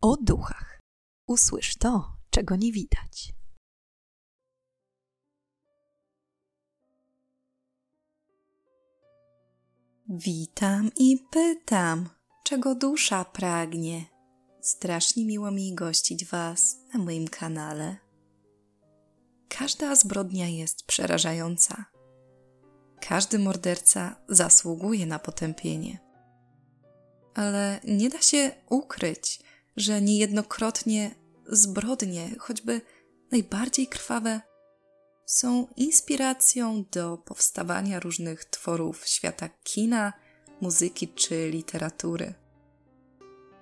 o duchach. Usłysz to, czego nie widać. Witam i pytam, czego dusza pragnie. Strasznie miło mi gościć Was na moim kanale. Każda zbrodnia jest przerażająca. Każdy morderca zasługuje na potępienie. Ale nie da się ukryć, że niejednokrotnie zbrodnie, choćby najbardziej krwawe, są inspiracją do powstawania różnych tworów świata kina, muzyki czy literatury.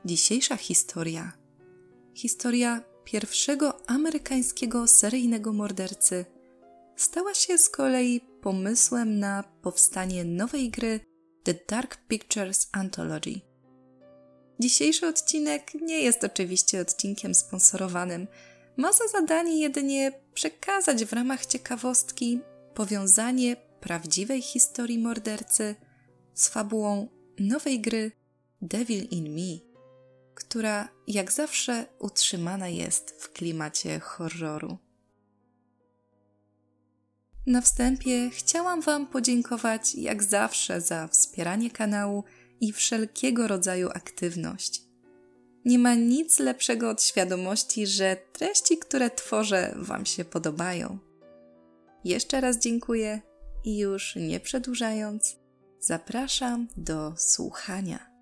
Dzisiejsza historia, historia pierwszego amerykańskiego seryjnego mordercy, stała się z kolei pomysłem na powstanie nowej gry The Dark Pictures Anthology. Dzisiejszy odcinek nie jest oczywiście odcinkiem sponsorowanym. Ma za zadanie jedynie przekazać w ramach ciekawostki powiązanie prawdziwej historii mordercy z fabułą nowej gry Devil in Me, która jak zawsze utrzymana jest w klimacie horroru. Na wstępie chciałam Wam podziękować jak zawsze za wspieranie kanału i wszelkiego rodzaju aktywność. Nie ma nic lepszego od świadomości, że treści, które tworzę, Wam się podobają. Jeszcze raz dziękuję i już nie przedłużając, zapraszam do słuchania.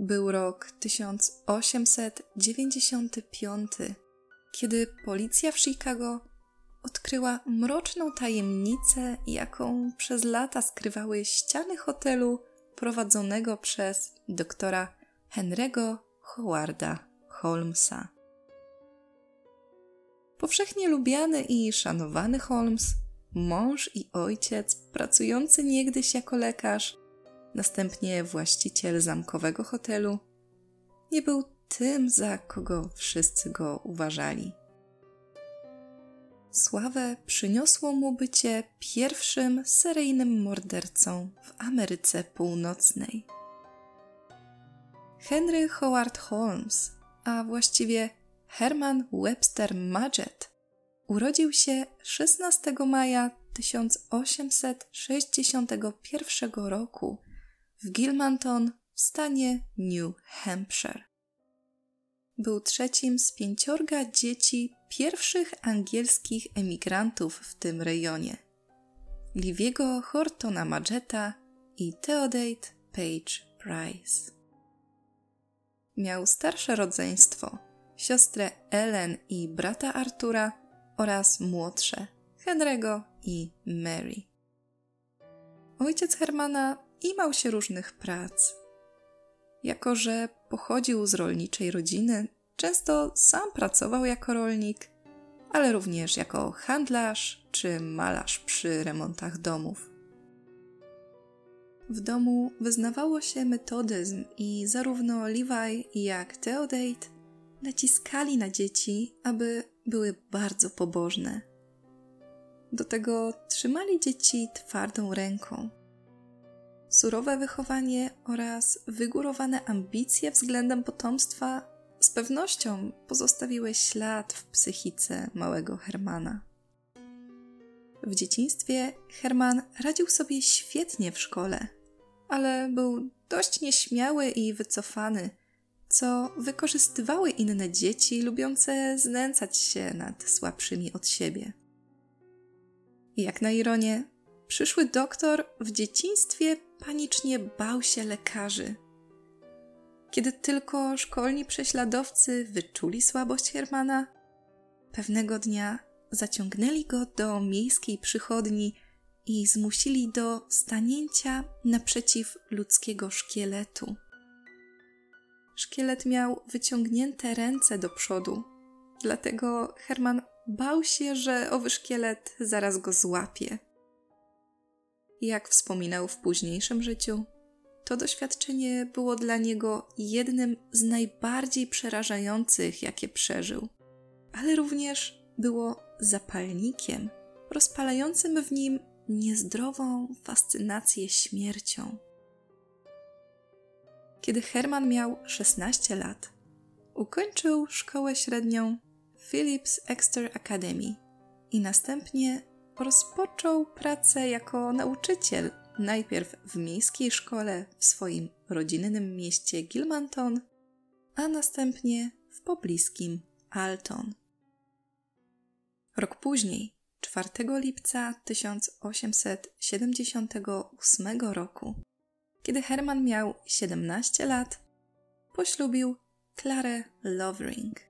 Był rok 1895, kiedy policja w Chicago odkryła mroczną tajemnicę, jaką przez lata skrywały ściany hotelu prowadzonego przez doktora Henry'ego Howarda Holmesa. Powszechnie lubiany i szanowany Holmes, mąż i ojciec, pracujący niegdyś jako lekarz, następnie właściciel zamkowego hotelu, nie był tym, za kogo wszyscy go uważali. Sławę przyniosło mu bycie pierwszym seryjnym mordercą w Ameryce Północnej. Henry Howard Holmes, a właściwie Herman Webster Mudgett, urodził się 16 maja 1861 roku w Gilmanton w stanie New Hampshire. Był trzecim z pięciorga dzieci pierwszych angielskich emigrantów w tym rejonie. Liviego Hortona Magetta i Theodate Page Price. Miał starsze rodzeństwo, siostrę Ellen i brata Artura oraz młodsze, Henry'ego i Mary. Ojciec Hermana imał się różnych prac. Jako, że pochodził z rolniczej rodziny, często sam pracował jako rolnik, ale również jako handlarz czy malarz przy remontach domów. W domu wyznawało się metodyzm i zarówno Levi jak Theodate naciskali na dzieci, aby były bardzo pobożne. Do tego trzymali dzieci twardą ręką. Surowe wychowanie oraz wygórowane ambicje względem potomstwa z pewnością pozostawiły ślad w psychice małego Hermana. W dzieciństwie Herman radził sobie świetnie w szkole, ale był dość nieśmiały i wycofany, co wykorzystywały inne dzieci lubiące znęcać się nad słabszymi od siebie. Jak na ironię, przyszły doktor w dzieciństwie panicznie bał się lekarzy – kiedy tylko szkolni prześladowcy wyczuli słabość Hermana, pewnego dnia zaciągnęli go do miejskiej przychodni i zmusili do stanięcia naprzeciw ludzkiego szkieletu. Szkielet miał wyciągnięte ręce do przodu, dlatego Herman bał się, że owy szkielet zaraz go złapie. Jak wspominał w późniejszym życiu, to doświadczenie było dla niego jednym z najbardziej przerażających, jakie przeżył, ale również było zapalnikiem rozpalającym w nim niezdrową fascynację śmiercią. kiedy Herman miał 16 lat. Ukończył szkołę średnią Phillips Exeter Academy i następnie rozpoczął pracę jako nauczyciel, najpierw w miejskiej szkole w swoim rodzinnym mieście Gilmanton, a następnie w pobliskim Alton. Rok później, 4 lipca 1878 roku, kiedy Herman miał 17 lat, poślubił Klarę Lovering.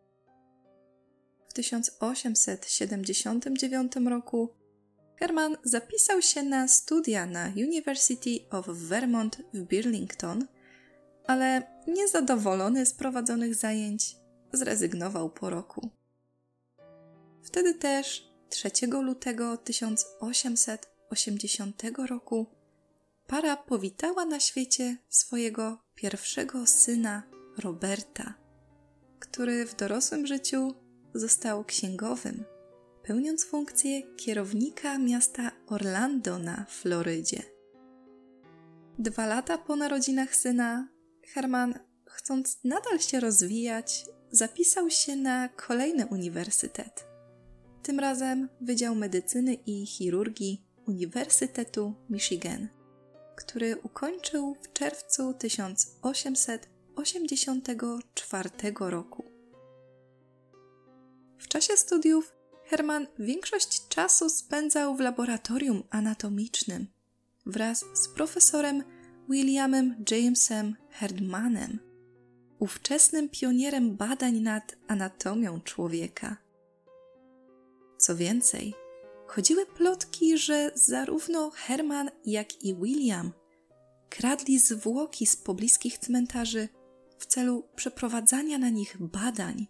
W 1879 roku Herman zapisał się na studia na University of Vermont w Burlington, ale niezadowolony z prowadzonych zajęć zrezygnował po roku. Wtedy też 3 lutego 1880 roku para powitała na świecie swojego pierwszego syna Roberta, który w dorosłym życiu został księgowym, pełniąc funkcję kierownika miasta Orlando na Florydzie. Dwa lata po narodzinach syna, Herman, chcąc nadal się rozwijać, zapisał się na kolejny uniwersytet. Tym razem Wydział Medycyny i Chirurgii Uniwersytetu Michigan, który ukończył w czerwcu 1884 roku. W czasie studiów Herman większość czasu spędzał w laboratorium anatomicznym wraz z profesorem Williamem Jamesem Herdmanem, ówczesnym pionierem badań nad anatomią człowieka. Co więcej, chodziły plotki, że zarówno Herman, jak i William kradli zwłoki z pobliskich cmentarzy w celu przeprowadzania na nich badań.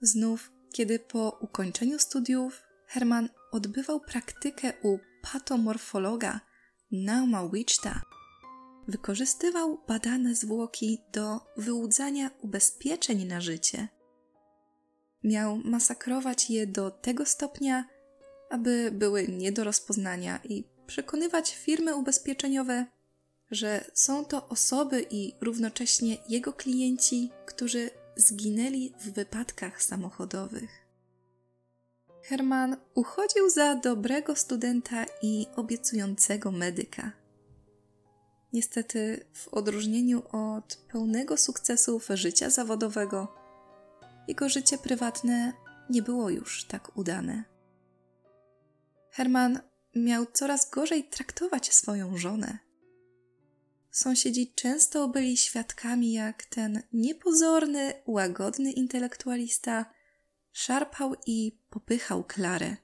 Znów, kiedy po ukończeniu studiów Herman odbywał praktykę u patomorfologa Nauma Wichta, wykorzystywał badane zwłoki do wyłudzania ubezpieczeń na życie. Miał masakrować je do tego stopnia, aby były nie do rozpoznania i przekonywać firmy ubezpieczeniowe, że są to osoby i równocześnie jego klienci, którzy zginęli w wypadkach samochodowych. Herman uchodził za dobrego studenta i obiecującego medyka. Niestety, w odróżnieniu od pełnego sukcesów życia zawodowego, jego życie prywatne nie było już tak udane. Herman miał coraz gorzej traktować swoją żonę. Sąsiedzi często byli świadkami, jak ten niepozorny, łagodny intelektualista szarpał i popychał Klarę.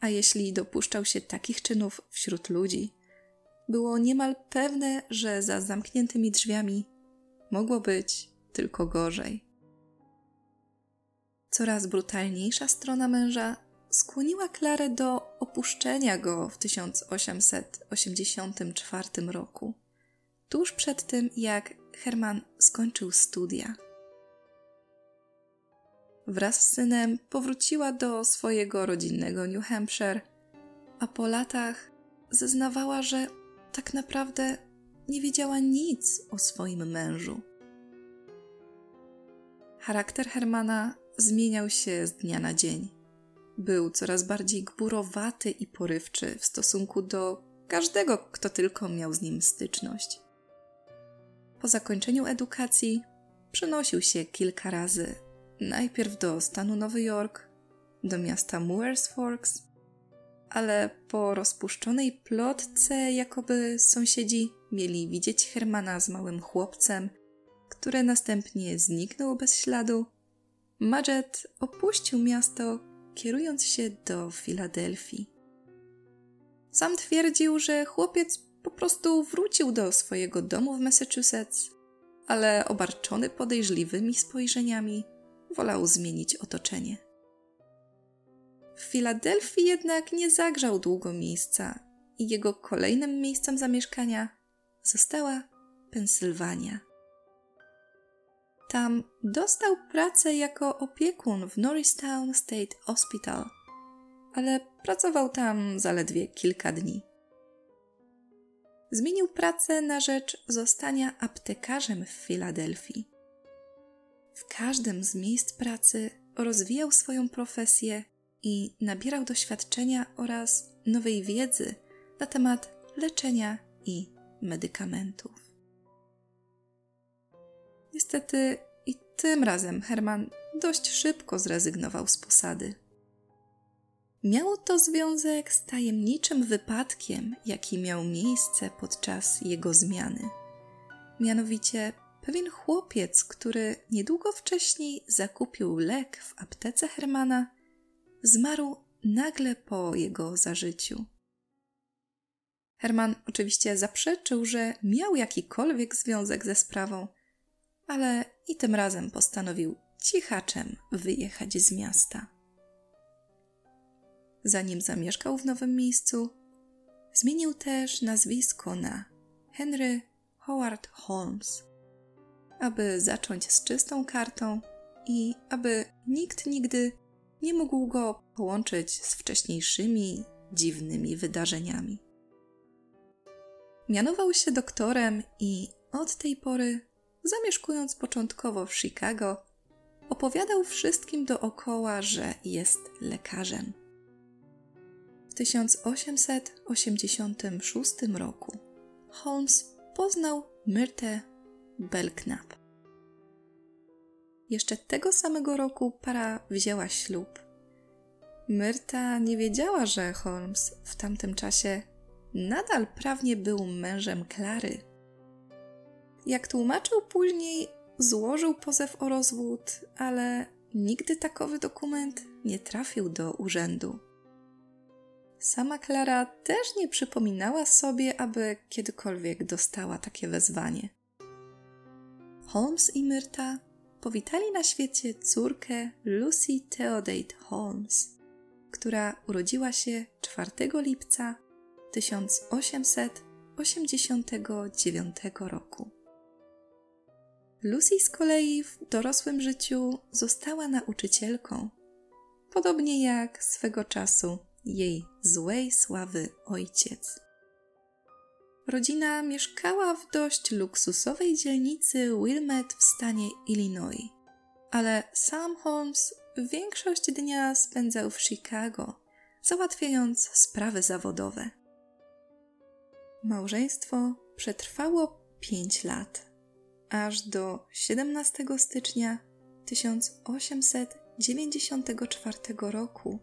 A jeśli dopuszczał się takich czynów wśród ludzi, było niemal pewne, że za zamkniętymi drzwiami mogło być tylko gorzej. Coraz brutalniejsza strona męża skłoniła Klarę do opuszczenia go w 1884 roku, tuż przed tym, jak Herman skończył studia. Wraz z synem powróciła do swojego rodzinnego New Hampshire, a po latach zeznawała, że tak naprawdę nie wiedziała nic o swoim mężu. Charakter Hermana zmieniał się z dnia na dzień. Był coraz bardziej gburowaty i porywczy w stosunku do każdego, kto tylko miał z nim styczność. Po zakończeniu edukacji przenosił się kilka razy, najpierw do stanu Nowy Jork, do miasta Moores Forks, ale po rozpuszczonej plotce, jakoby sąsiedzi mieli widzieć Hermana z małym chłopcem, które następnie zniknął bez śladu, Majet opuścił miasto, kierując się do Filadelfii. Sam twierdził, że chłopiec po prostu wrócił do swojego domu w Massachusetts, ale obarczony podejrzliwymi spojrzeniami, wolał zmienić otoczenie. W Filadelfii jednak nie zagrzał długo miejsca i jego kolejnym miejscem zamieszkania została Pensylwania. Tam dostał pracę jako opiekun w Norristown State Hospital, ale pracował tam zaledwie kilka dni. zmienił pracę na rzecz zostania aptekarzem w Filadelfii. W każdym z miejsc pracy rozwijał swoją profesję i nabierał doświadczenia oraz nowej wiedzy na temat leczenia i medykamentów. Niestety i tym razem Herman dość szybko zrezygnował z posady. Miało to związek z tajemniczym wypadkiem, jaki miał miejsce podczas jego zmiany. Mianowicie pewien chłopiec, który niedługo wcześniej zakupił lek w aptece Hermana, zmarł nagle po jego zażyciu. Herman oczywiście zaprzeczył, że miał jakikolwiek związek ze sprawą, ale i tym razem postanowił cichaczem wyjechać z miasta. Zanim zamieszkał w nowym miejscu, zmienił też nazwisko na Henry Howard Holmes, aby zacząć z czystą kartą i aby nikt nigdy nie mógł go połączyć z wcześniejszymi dziwnymi wydarzeniami. Mianował się doktorem i od tej pory, zamieszkując początkowo w Chicago, opowiadał wszystkim dookoła, że jest lekarzem. W 1886 roku Holmes poznał Myrtę Belknap. Jeszcze tego samego roku para wzięła ślub. Myrta nie wiedziała, że Holmes w tamtym czasie nadal prawnie był mężem Klary. Jak tłumaczył później, złożył pozew o rozwód, ale nigdy takowy dokument nie trafił do urzędu. Sama Klara też nie przypominała sobie, aby kiedykolwiek dostała takie wezwanie. Holmes i Myrta powitali na świecie córkę Lucy Theodate Holmes, która urodziła się 4 lipca 1889 roku. Lucy z kolei w dorosłym życiu została nauczycielką, podobnie jak swego czasu jej złej sławy ojciec. Rodzina mieszkała w dość luksusowej dzielnicy Wilmette w stanie Illinois, ale sam Holmes większość dnia spędzał w Chicago, załatwiając sprawy zawodowe. Małżeństwo przetrwało pięć lat, aż do 17 stycznia 1894 roku,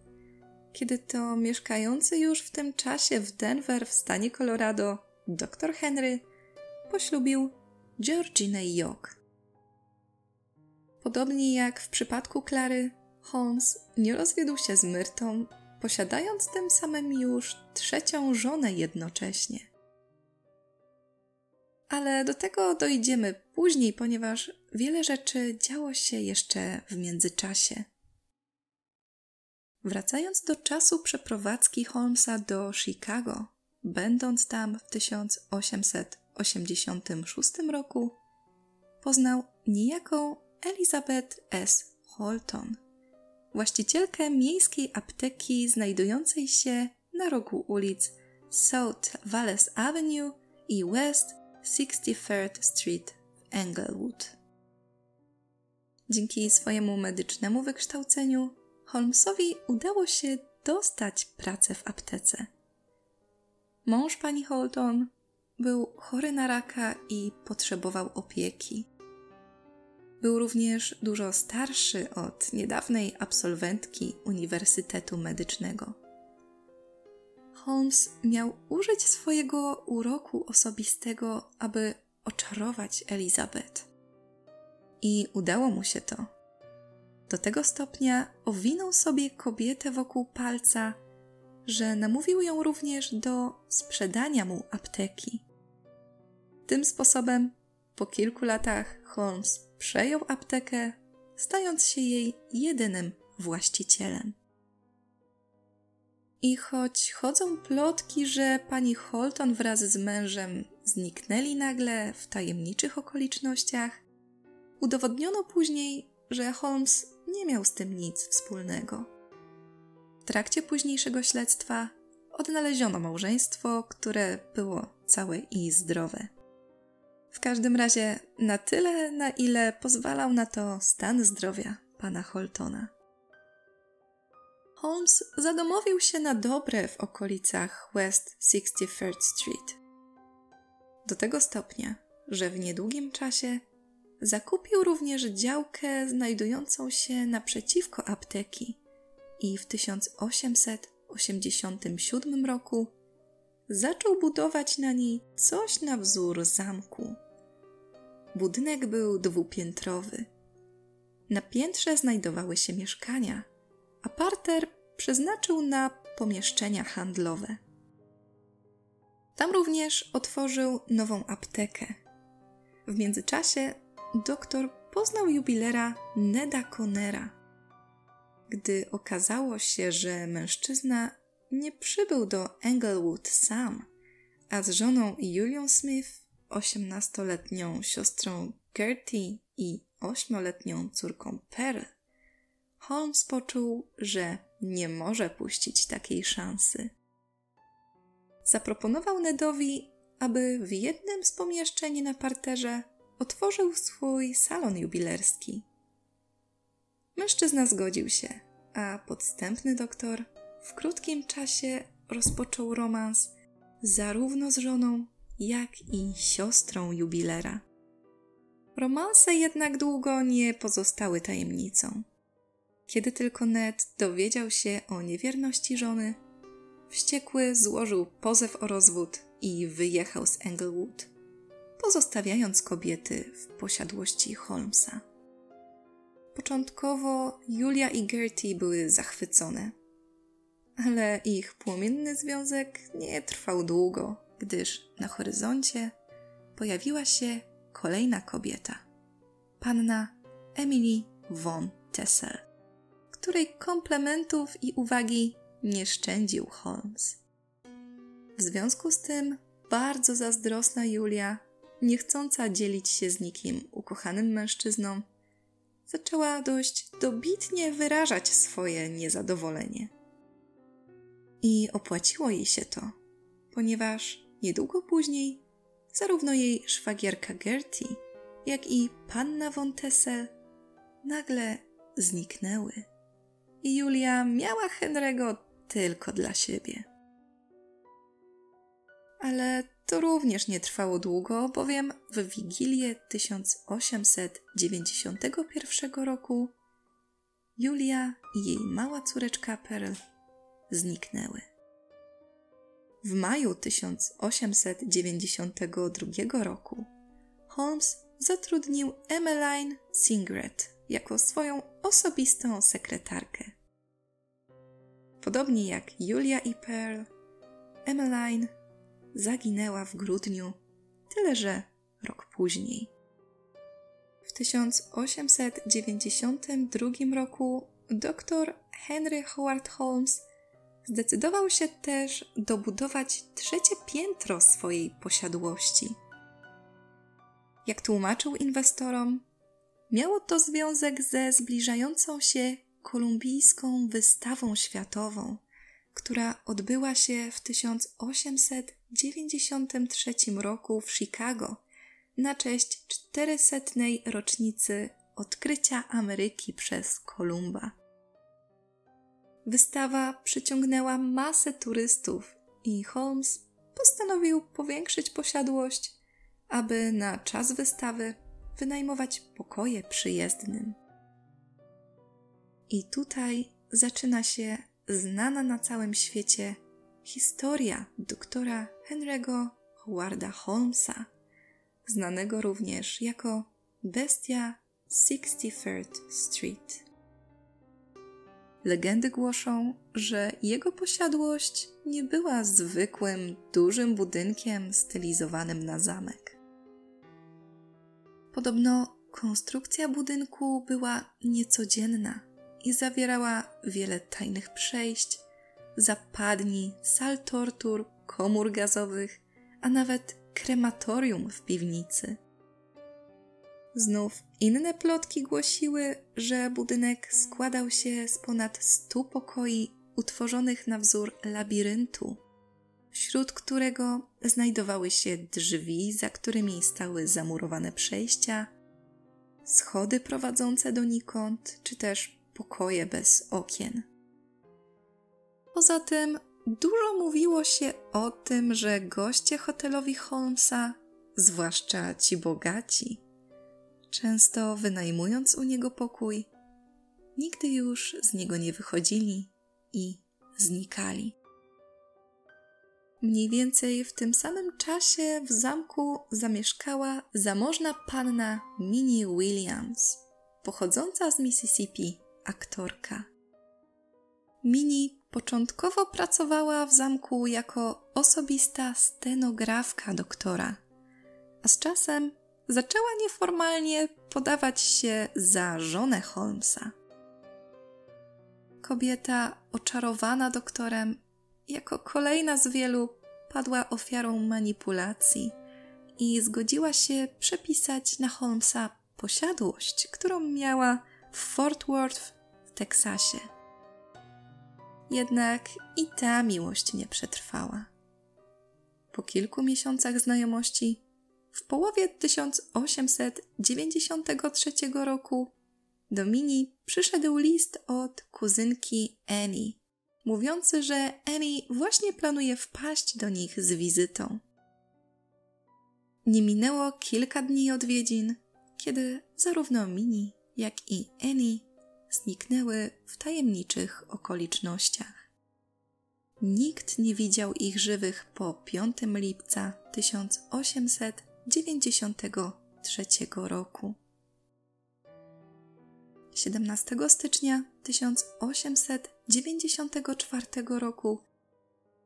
kiedy to mieszkający już w tym czasie w Denver w stanie Colorado dr Henry poślubił Georginę York. Podobnie jak w przypadku Klary, Holmes nie rozwiódł się z Myrtą, posiadając tym samym już trzecią żonę jednocześnie. Ale do tego dojdziemy później, ponieważ wiele rzeczy działo się jeszcze w międzyczasie. Wracając do czasu przeprowadzki Holmesa do Chicago, będąc tam w 1886 roku, poznał niejaką Elizabeth S. Holton, właścicielkę miejskiej apteki znajdującej się na rogu ulic South Wallace Avenue i West 63rd Street w Englewood. Dzięki swojemu medycznemu wykształceniu Holmesowi udało się dostać pracę w aptece. Mąż pani Holton był chory na raka i potrzebował opieki. Był również dużo starszy od niedawnej absolwentki Uniwersytetu Medycznego. Holmes miał użyć swojego uroku osobistego, aby oczarować Elizabeth. I udało mu się to. Do tego stopnia owinął sobie kobietę wokół palca, że namówił ją również do sprzedania mu apteki. Tym sposobem, po kilku latach, Holmes przejął aptekę, stając się jej jedynym właścicielem. I choć chodzą plotki, że pani Holton wraz z mężem zniknęli nagle w tajemniczych okolicznościach, udowodniono później, że Holmes nie miał z tym nic wspólnego. W trakcie późniejszego śledztwa odnaleziono małżeństwo, które było całe i zdrowe. W każdym razie na tyle, na ile pozwalał na to stan zdrowia pana Holtona. Holmes zadomowił się na dobre w okolicach West 63rd Street. Do tego stopnia, że w niedługim czasie zakupił również działkę znajdującą się naprzeciwko apteki i w 1887 roku zaczął budować na niej coś na wzór zamku. Budynek był dwupiętrowy. Na piętrze znajdowały się mieszkania, a parter przeznaczył na pomieszczenia handlowe. Tam również otworzył nową aptekę. W międzyczasie doktor poznał jubilera Neda Conera. Gdy okazało się, że mężczyzna nie przybył do Englewood sam, a z żoną Julią Smith, osiemnastoletnią siostrą Gertie i ośmioletnią córką Pearl, Holmes poczuł, że nie może puścić takiej szansy. Zaproponował Nedowi, aby w jednym z pomieszczeń na parterze otworzył swój salon jubilerski. Mężczyzna zgodził się, a podstępny doktor w krótkim czasie rozpoczął romans zarówno z żoną, jak i siostrą jubilera. Romanse jednak długo nie pozostały tajemnicą. Kiedy tylko Ned dowiedział się o niewierności żony, wściekły złożył pozew o rozwód i wyjechał z Englewood, pozostawiając kobiety w posiadłości Holmesa. Początkowo Julia i Gertie były zachwycone, ale ich płomienny związek nie trwał długo, gdyż na horyzoncie pojawiła się kolejna kobieta panna Emily von Tessel, której komplementów i uwagi nie szczędził Holmes. W związku z tym bardzo zazdrosna Julia, nie chcąca dzielić się z nikim ukochanym mężczyzną, zaczęła dość dobitnie wyrażać swoje niezadowolenie. I opłaciło jej się to, ponieważ niedługo później zarówno jej szwagierka Gertie, jak i panna von Tessel nagle zniknęły. I Julia miała Henry'ego tylko dla siebie. Ale to również nie trwało długo, bowiem w Wigilię 1891 roku Julia i jej mała córeczka Pearl zniknęły. W maju 1892 roku Holmes zatrudnił Emmeline Singret jako swoją osobistą sekretarkę. Podobnie jak Julia i Pearl, Emmeline zaginęła w grudniu, tyle że rok później. W 1892 roku dr Henry Howard Holmes zdecydował się też dobudować trzecie piętro swojej posiadłości. Jak tłumaczył inwestorom, miało to związek ze zbliżającą się kolumbijską wystawą światową, która odbyła się w 1893 roku w Chicago na cześć 400. rocznicy odkrycia Ameryki przez Kolumba. Wystawa przyciągnęła masę turystów i Holmes postanowił powiększyć posiadłość, aby na czas wystawy wynajmować pokoje przyjezdnym. I tutaj zaczyna się znana na całym świecie historia doktora Henry'ego Howarda Holmesa, znanego również jako bestia 63rd Street. Legendy głoszą, że jego posiadłość nie była zwykłym, dużym budynkiem stylizowanym na zamek. Podobno konstrukcja budynku była niecodzienna i zawierała wiele tajnych przejść, zapadni, sal tortur, komór gazowych, a nawet krematorium w piwnicy. Znów inne plotki głosiły, że budynek składał się z ponad stu pokoi utworzonych na wzór labiryntu, wśród którego znajdowały się drzwi, za którymi stały zamurowane przejścia, schody prowadzące donikąd, czy też pokoje bez okien. Poza tym dużo mówiło się o tym, że goście hotelowi Holmesa, zwłaszcza ci bogaci, często wynajmując u niego pokój, nigdy już z niego nie wychodzili i znikali. Mniej więcej w tym samym czasie w zamku zamieszkała zamożna panna Minnie Williams, pochodząca z Mississippi, aktorka. Minnie początkowo pracowała w zamku jako osobista stenografka doktora, a z czasem zaczęła nieformalnie podawać się za żonę Holmesa. Kobieta oczarowana doktorem jako kolejna z wielu padła ofiarą manipulacji i zgodziła się przepisać na Holmesa posiadłość, którą miała w Fort Worth w Teksasie. Jednak i ta miłość nie przetrwała. Po kilku miesiącach znajomości, w połowie 1893 roku, do Mini przyszedł list od kuzynki Annie, mówiący, że Annie właśnie planuje wpaść do nich z wizytą. Nie minęło kilka dni odwiedzin, kiedy zarówno Mini, jak i Annie zniknęły w tajemniczych okolicznościach. Nikt nie widział ich żywych po 5 lipca 1893 roku. 17 stycznia 1894 roku,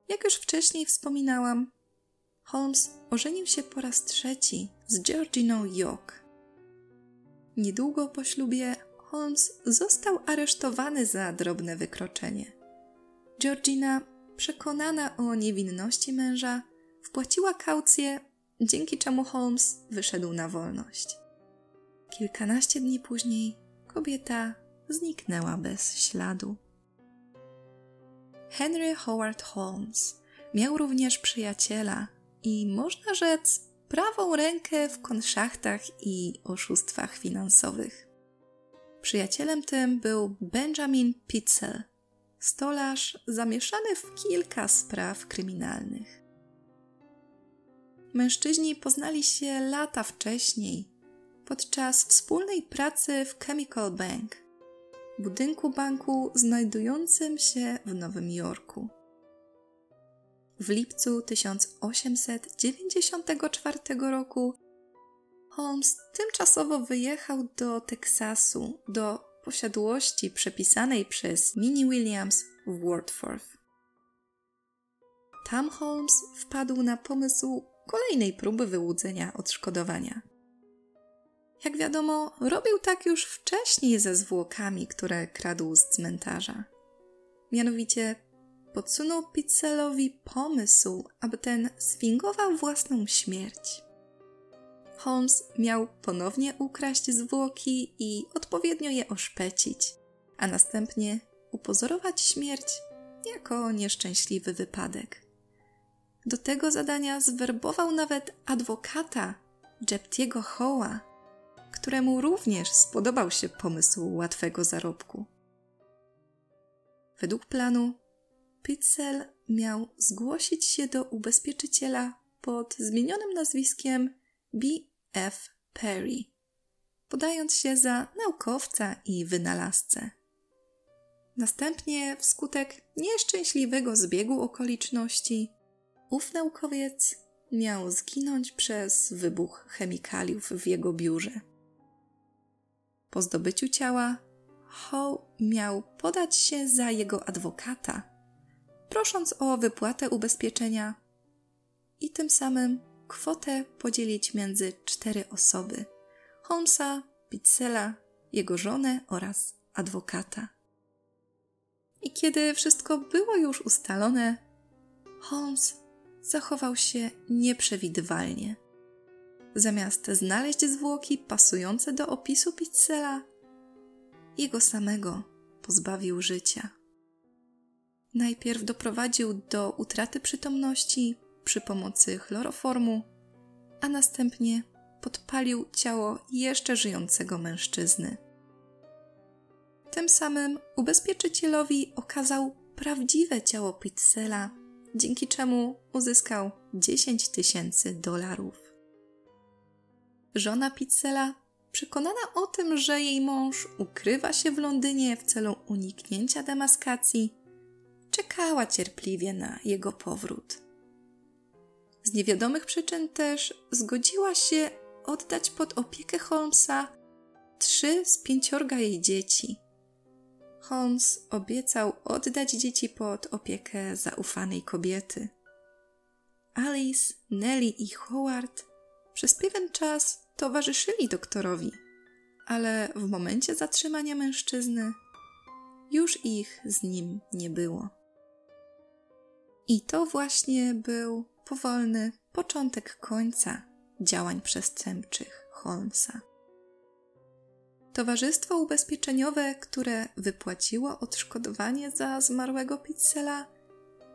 jak już wcześniej wspominałam, Holmes ożenił się po raz trzeci z Georginą York. Niedługo po ślubie Holmes został aresztowany za drobne wykroczenie. Georgina, przekonana o niewinności męża, wpłaciła kaucję, dzięki czemu Holmes wyszedł na wolność. Kilkanaście dni później kobieta zniknęła bez śladu. Henry Howard Holmes miał również przyjaciela i można rzec prawą rękę w konszachtach i oszustwach finansowych. Przyjacielem tym był Benjamin Pitzel, stolarz zamieszany w kilka spraw kryminalnych. Mężczyźni poznali się lata wcześniej, podczas wspólnej pracy w Chemical Bank, budynku banku znajdującym się w Nowym Jorku. W lipcu 1894 roku Holmes tymczasowo wyjechał do Teksasu, do posiadłości przepisanej przez Minnie Williams w Wordsworth. Tam Holmes wpadł na pomysł kolejnej próby wyłudzenia odszkodowania. Jak wiadomo, robił tak już wcześniej ze zwłokami, które kradł z cmentarza. Mianowicie podsunął Pizzelowi pomysł, aby ten sfingował własną śmierć. Holmes miał ponownie ukraść zwłoki i odpowiednio je oszpecić, a następnie upozorować śmierć jako nieszczęśliwy wypadek. Do tego zadania zwerbował nawet adwokata Jeptiego Hoła, któremu również spodobał się pomysł łatwego zarobku. Według planu Pitzel miał zgłosić się do ubezpieczyciela pod zmienionym nazwiskiem B. F. Perry, podając się za naukowca i wynalazcę. Następnie, wskutek nieszczęśliwego zbiegu okoliczności, ów naukowiec miał zginąć przez wybuch chemikaliów w jego biurze. Po zdobyciu ciała, Howe miał podać się za jego adwokata, prosząc o wypłatę ubezpieczenia i tym samym kwotę podzielić między cztery osoby: Holmesa, Pizzela, jego żonę oraz adwokata. I kiedy wszystko było już ustalone, Holmes zachował się nieprzewidywalnie. Zamiast znaleźć zwłoki pasujące do opisu Pizzela, jego samego pozbawił życia. najpierw doprowadził do utraty przytomności przy pomocy chloroformu, a następnie podpalił ciało jeszcze żyjącego mężczyzny. Tym samym ubezpieczycielowi okazał prawdziwe ciało Pizzela, dzięki czemu uzyskał 10 tysięcy dolarów. Żona Pizzela, przekonana o tym, że jej mąż ukrywa się w Londynie w celu uniknięcia demaskacji, czekała cierpliwie na jego powrót. Z niewiadomych przyczyn też zgodziła się oddać pod opiekę Holmesa trzy z pięciorga jej dzieci. Holmes obiecał oddać dzieci pod opiekę zaufanej kobiety. Alice, Nelly i Howard przez pewien czas towarzyszyli doktorowi, ale w momencie zatrzymania mężczyzny już ich z nim nie było. I to właśnie był powolny początek końca działań przestępczych Holmesa. Towarzystwo ubezpieczeniowe, które wypłaciło odszkodowanie za zmarłego Pizzela,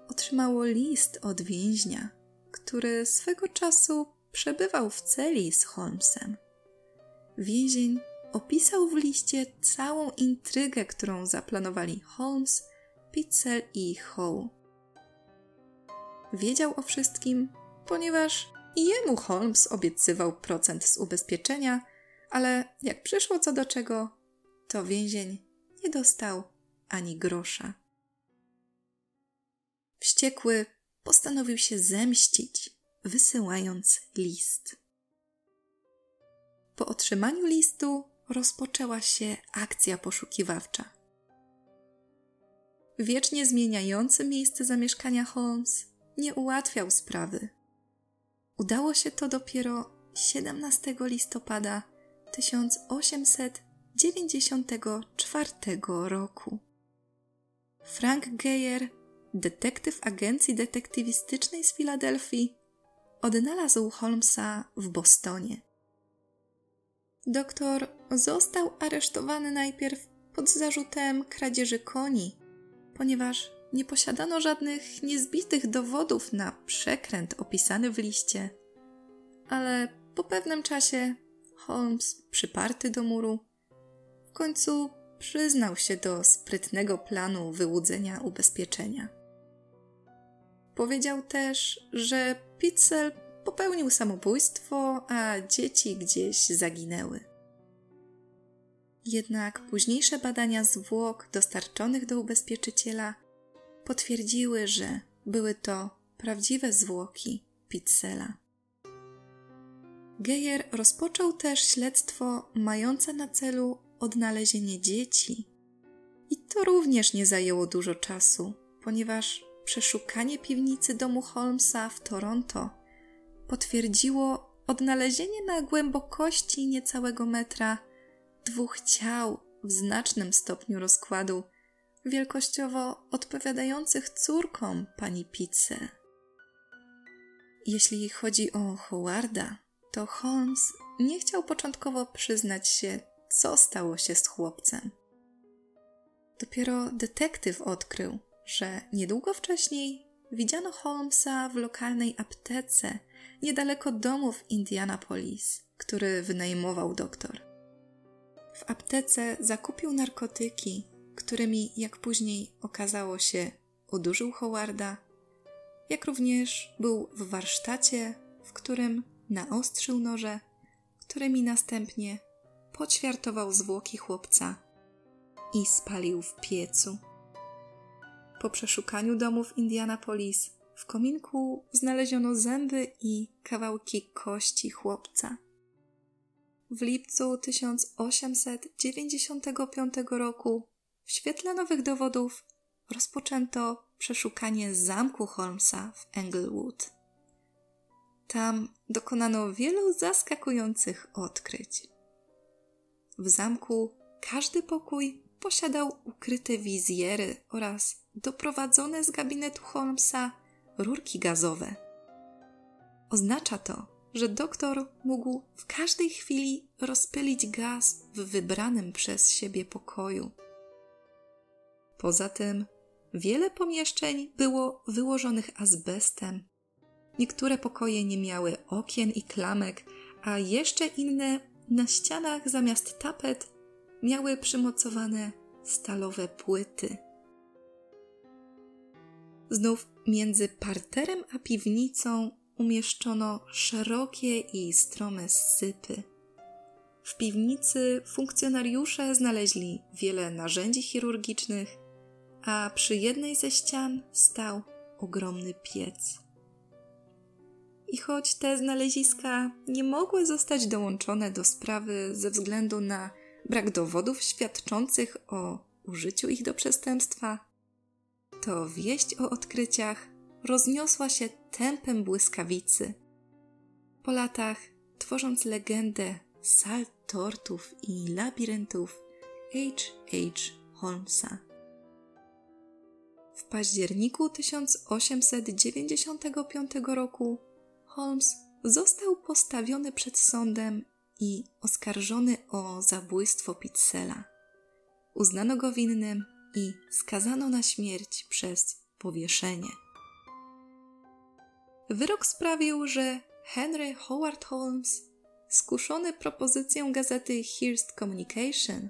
otrzymało list od więźnia, który swego czasu przebywał w celi z Holmesem. Więzień opisał w liście całą intrygę, którą zaplanowali Holmes, Pitzel i Howe. Wiedział o wszystkim, ponieważ jemu Holmes obiecywał procent z ubezpieczenia, ale jak przyszło co do czego, to więzień nie dostał ani grosza. Wściekły postanowił się zemścić wysyłając list. Po otrzymaniu listu rozpoczęła się akcja poszukiwawcza. Wiecznie zmieniający miejsce zamieszkania Holmes nie ułatwiał sprawy. Udało się to dopiero 17 listopada 1894 roku. Frank Geyer, detektyw agencji detektywistycznej z Filadelfii, odnalazł Holmesa w Bostonie. Doktor został aresztowany najpierw pod zarzutem kradzieży koni, ponieważ nie posiadano żadnych niezbitych dowodów na przekręt opisany w liście. Ale po pewnym czasie Holmes, przyparty do muru, w końcu przyznał się do sprytnego planu wyłudzenia ubezpieczenia. Powiedział też, że Pitzel popełnił samobójstwo, a dzieci gdzieś zaginęły. Jednak późniejsze badania zwłok dostarczonych do ubezpieczyciela potwierdziły, że były to prawdziwe zwłoki Pizzela. Geyer rozpoczął też śledztwo mające na celu odnalezienie dzieci. I to również nie zajęło dużo czasu, ponieważ przeszukanie piwnicy domu Holmesa w Toronto potwierdziło odnalezienie na głębokości niecałego metra dwóch ciał w znacznym stopniu rozkładu, wielkościowo odpowiadających córkom pani Pizzy. Jeśli chodzi o Howarda, to Holmes nie chciał początkowo przyznać się, co stało się z chłopcem. Dopiero detektyw odkrył, że niedługo wcześniej widziano Holmesa w lokalnej aptece niedaleko domu w Indianapolis, który wynajmował doktor. W aptece zakupił narkotyki, którymi, jak później okazało się, udurzył Howarda, jak również był w warsztacie, w którym naostrzył noże, którymi następnie poćwiartował zwłoki chłopca i spalił w piecu. Po przeszukaniu domów Indianapolis w kominku znaleziono zęby i kawałki kości chłopca. W lipcu 1895 roku w świetle nowych dowodów rozpoczęto przeszukanie zamku Holmesa w Englewood. Tam dokonano wielu zaskakujących odkryć. W zamku każdy pokój posiadał ukryte wizjery oraz doprowadzone z gabinetu Holmesa rurki gazowe. Oznacza to, że doktor mógł w każdej chwili rozpylić gaz w wybranym przez siebie pokoju. Poza tym, wiele pomieszczeń było wyłożonych azbestem. Niektóre pokoje nie miały okien i klamek, a jeszcze inne na ścianach zamiast tapet miały przymocowane stalowe płyty. Znów między parterem a piwnicą umieszczono szerokie i strome sypy. W piwnicy funkcjonariusze znaleźli wiele narzędzi chirurgicznych, a przy jednej ze ścian stał ogromny piec. I choć te znaleziska nie mogły zostać dołączone do sprawy ze względu na brak dowodów świadczących o użyciu ich do przestępstwa, to wieść o odkryciach rozniosła się tempem błyskawicy. Po latach, tworząc legendę sal tortów i labiryntów H.H. Holmesa. W październiku 1895 roku Holmes został postawiony przed sądem i oskarżony o zabójstwo Pizzela. Uznano go winnym i skazano na śmierć przez powieszenie. Wyrok sprawił, że Henry Howard Holmes, skuszony propozycją gazety Hearst Communication,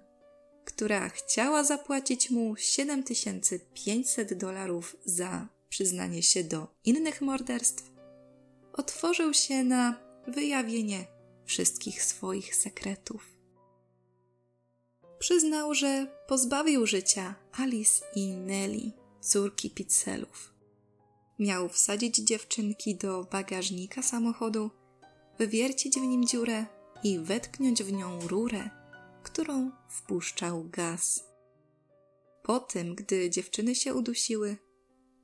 która chciała zapłacić mu 7500 dolarów za przyznanie się do innych morderstw, otworzył się na wyjawienie wszystkich swoich sekretów. Przyznał, że pozbawił życia Alice i Nelly, córki Pizzelów. Miał wsadzić dziewczynki do bagażnika samochodu, wywiercić w nim dziurę i wetknąć w nią rurę, którą wpuszczał gaz. Po tym, gdy dziewczyny się udusiły,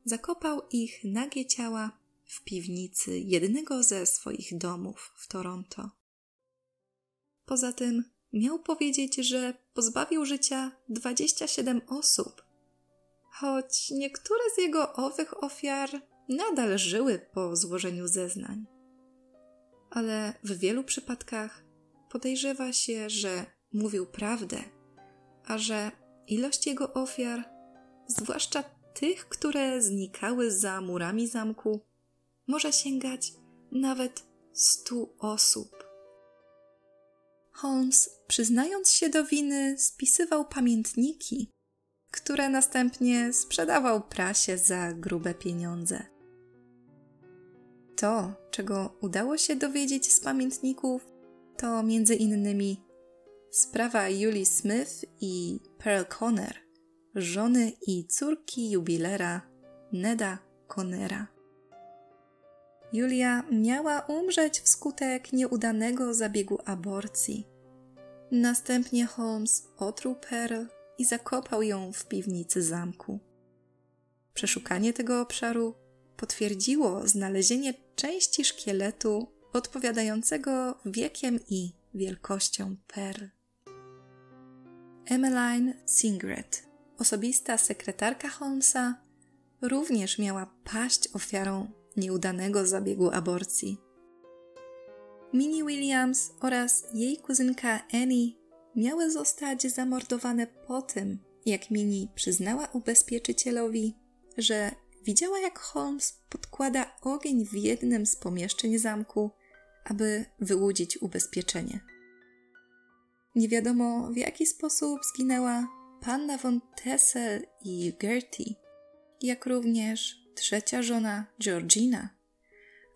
zakopał ich nagie ciała w piwnicy jednego ze swoich domów w Toronto. Poza tym miał powiedzieć, że pozbawił życia 27 osób, choć niektóre z jego owych ofiar nadal żyły po złożeniu zeznań. Ale w wielu przypadkach podejrzewa się, że mówił prawdę, a że ilość jego ofiar, zwłaszcza tych, które znikały za murami zamku, może sięgać nawet stu osób. Holmes, przyznając się do winy, spisywał pamiętniki, które następnie sprzedawał prasie za grube pieniądze. To, czego udało się dowiedzieć z pamiętników, to między innymi sprawa Julie Smith i Pearl Conner, żony i córki jubilera Neda Connera. Julia miała umrzeć wskutek nieudanego zabiegu aborcji. Następnie Holmes otruł Pearl i zakopał ją w piwnicy zamku. Przeszukanie tego obszaru potwierdziło znalezienie części szkieletu odpowiadającego wiekiem i wielkością Pearl. Emmeline Singret, osobista sekretarka Holmesa, również miała paść ofiarą nieudanego zabiegu aborcji. Minnie Williams oraz jej kuzynka Annie miały zostać zamordowane po tym, jak Minnie przyznała ubezpieczycielowi, że widziała, jak Holmes podkłada ogień w jednym z pomieszczeń zamku, aby wyłudzić ubezpieczenie. Nie wiadomo, w jaki sposób zginęła panna von Tessel i Gertie, jak również trzecia żona Georgina,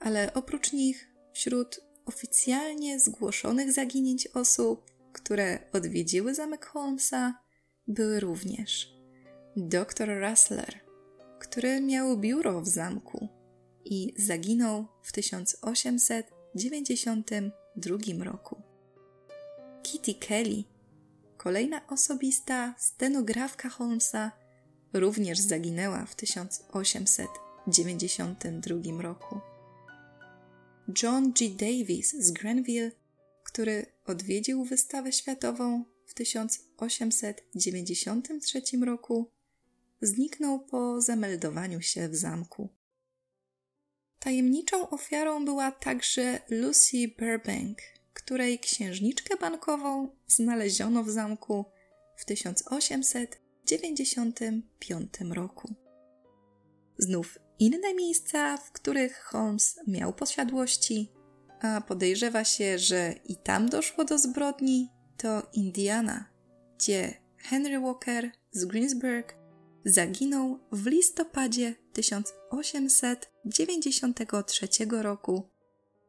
ale oprócz nich wśród oficjalnie zgłoszonych zaginięć osób, które odwiedziły zamek Holmesa, były również dr Russler, który miał biuro w zamku i zaginął w 1892 roku. Kitty Kelly, kolejna osobista stenografka Holmesa, również zaginęła w 1892 roku. John G. Davis z Grenville, który odwiedził wystawę światową w 1893 roku, zniknął po zameldowaniu się w zamku. Tajemniczą ofiarą była także Lucy Burbank, której księżniczkę bankową znaleziono w zamku w 1895 roku. Znów inne miejsca, w których Holmes miał posiadłości, a podejrzewa się, że i tam doszło do zbrodni, to Indiana, gdzie Henry Walker z Greensburg zaginął w listopadzie 1893 roku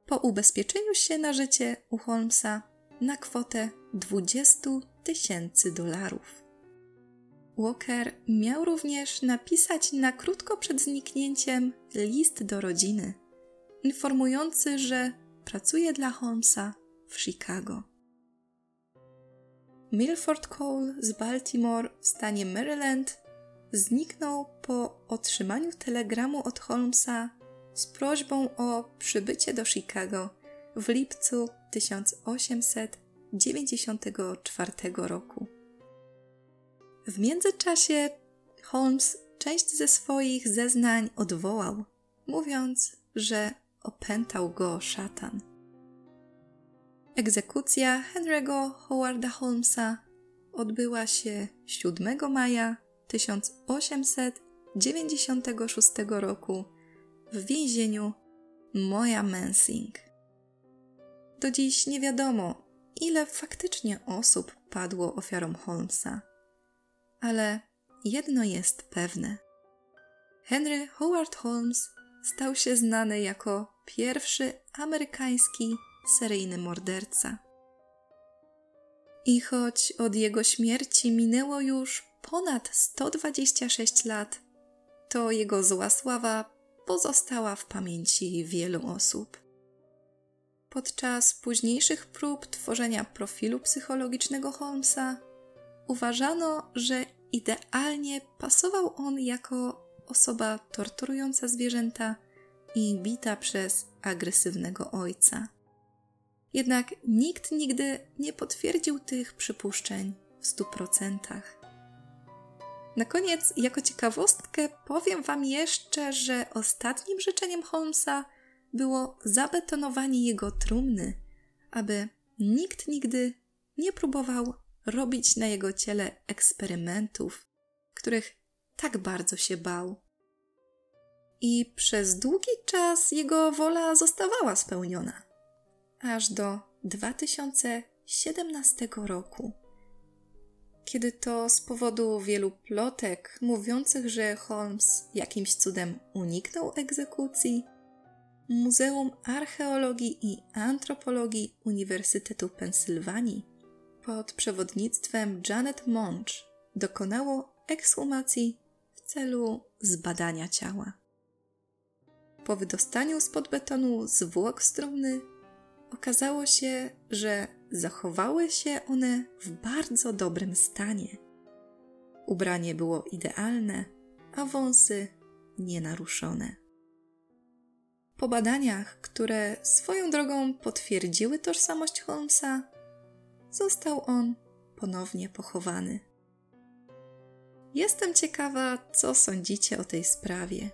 po ubezpieczeniu się na życie u Holmesa na kwotę 20 tysięcy dolarów. Walker miał również napisać na krótko przed zniknięciem list do rodziny, informujący, że pracuje dla Holmesa w Chicago. Milford Cole z Baltimore w stanie Maryland zniknął po otrzymaniu telegramu od Holmesa z prośbą o przybycie do Chicago w lipcu 1894 roku. W międzyczasie Holmes część ze swoich zeznań odwołał, mówiąc, że opętał go szatan. Egzekucja Henry'ego Howarda Holmesa odbyła się 7 maja 1896 roku w więzieniu Moja Mensing. Do dziś nie wiadomo, ile faktycznie osób padło ofiarą Holmesa, ale jedno jest pewne. Henry Howard Holmes stał się znany jako pierwszy amerykański seryjny morderca. I choć od jego śmierci minęło już ponad 126 lat, to jego zła sława pozostała w pamięci wielu osób. Podczas późniejszych prób tworzenia profilu psychologicznego Holmesa uważano, że idealnie pasował on jako osoba torturująca zwierzęta i bita przez agresywnego ojca. Jednak nikt nigdy nie potwierdził tych przypuszczeń w stu procentach. Na koniec, jako ciekawostkę, powiem Wam jeszcze, że ostatnim życzeniem Holmesa było zabetonowanie jego trumny, aby nikt nigdy nie próbował robić na jego ciele eksperymentów, których tak bardzo się bał. I przez długi czas jego wola zostawała spełniona, aż do 2017 roku kiedy to z powodu wielu plotek mówiących, że Holmes jakimś cudem uniknął egzekucji, Muzeum Archeologii i Antropologii Uniwersytetu Pensylwanii pod przewodnictwem Janet Monch dokonało ekshumacji w celu zbadania ciała. Po wydostaniu spod betonu zwłok strumny okazało się, że zachowały się one w bardzo dobrym stanie. Ubranie było idealne, a wąsy nienaruszone. Po badaniach, które swoją drogą potwierdziły tożsamość Holmesa, został on ponownie pochowany. Jestem ciekawa, co sądzicie o tej sprawie.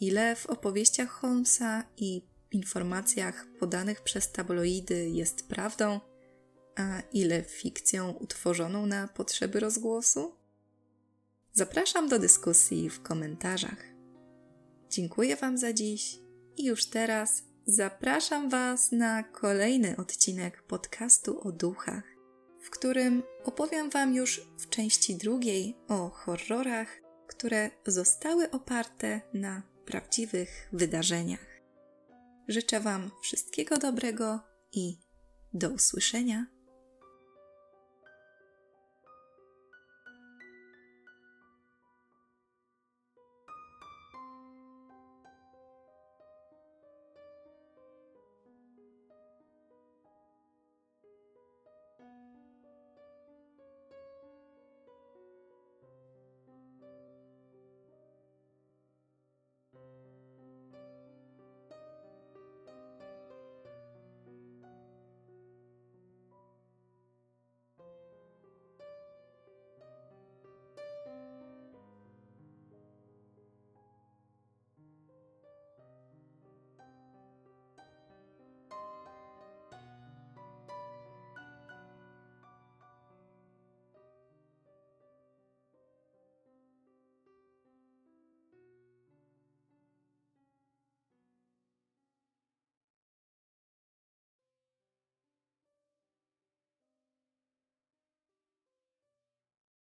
Ile w opowieściach Holmesa i informacjach podanych przez tabloidy jest prawdą, a ile fikcją utworzoną na potrzeby rozgłosu? Zapraszam do dyskusji w komentarzach. Dziękuję Wam za dziś i już teraz zapraszam Was na kolejny odcinek podcastu o duchach, w którym opowiem Wam już w części drugiej o horrorach, które zostały oparte na prawdziwych wydarzeniach. Życzę Wam wszystkiego dobrego i do usłyszenia